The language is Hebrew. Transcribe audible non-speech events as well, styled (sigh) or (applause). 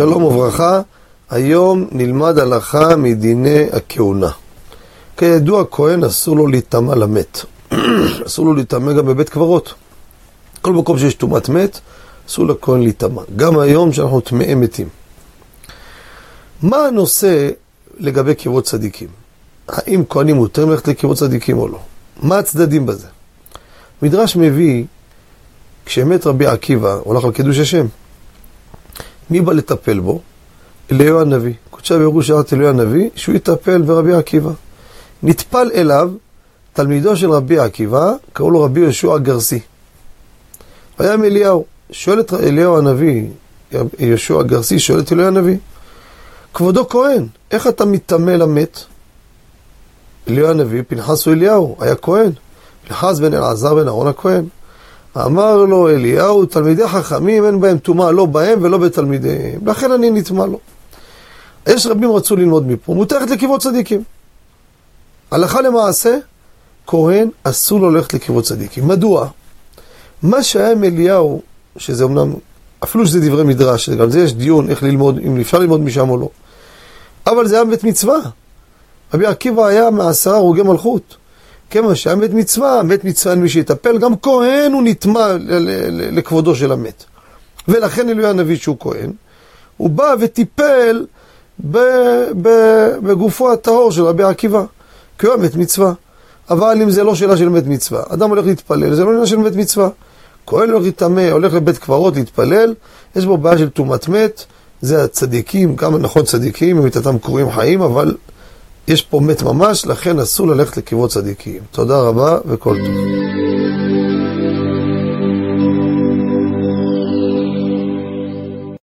שלום וברכה, היום נלמד הלכה מדיני הכהונה. כידוע, כהן אסור לו להיטמע למת. (clears throat) אסור לו להיטמע גם בבית קברות. כל מקום שיש טומאת מת, אסור לכהן להיטמע. גם היום שאנחנו טמאי מתים. מה הנושא לגבי קברות צדיקים? האם כהנים מותרים ללכת לקברות צדיקים או לא? מה הצדדים בזה? מדרש מביא, כשמת רבי עקיבא, הולך על קידוש השם, מי בא לטפל בו? אליהו הנביא. קודשי ברוך שאלת אליהו הנביא, שהוא יטפל ברבי עקיבא. נטפל אליו תלמידו של רבי עקיבא, קראו לו רבי יהושע גרסי. היה אליהו. שואל את אליהו הנביא, יהושע גרסי, שואל את אליהו הנביא, כבודו כהן, איך אתה מטמא למת? אליהו הנביא, פנחס הוא אליהו, היה כהן. פנחס בן אלעזר בן אהרון הכהן. אמר לו אליהו, תלמידי חכמים אין בהם טומאה, לא בהם ולא בתלמידיהם, לכן אני נטמע לו. יש רבים רצו ללמוד מפה, מותרת לקברות צדיקים. הלכה למעשה, כהן אסור לו ללכת לקברות צדיקים. מדוע? מה שהיה עם אליהו, שזה אמנם, אפילו שזה דברי מדרש, גם זה יש דיון איך ללמוד, אם אפשר ללמוד משם או לא. אבל זה היה בית מצווה. רבי עקיבא היה מעשרה הרוגי מלכות. כיוון שהיה מת מצווה, מת מצווה אין מי שיטפל, גם כהן הוא נטמע לכבודו של המת. ולכן אלוהי הנביא שהוא כהן, הוא בא וטיפל בגופו הטהור של רבי עקיבא, כי הוא היה מת מצווה. אבל אם זה לא שאלה של מת מצווה, אדם הולך להתפלל, זה לא שאלה של מת מצווה. כהן הולך להתאמה, הולך לבית קברות להתפלל, יש בו בעיה של טומאת מת, זה הצדיקים, גם נכון צדיקים, הם ממיתתם קרויים חיים, אבל יש פה מת ממש, לכן אסור ללכת לקברות צדיקים. תודה רבה וכל טוב.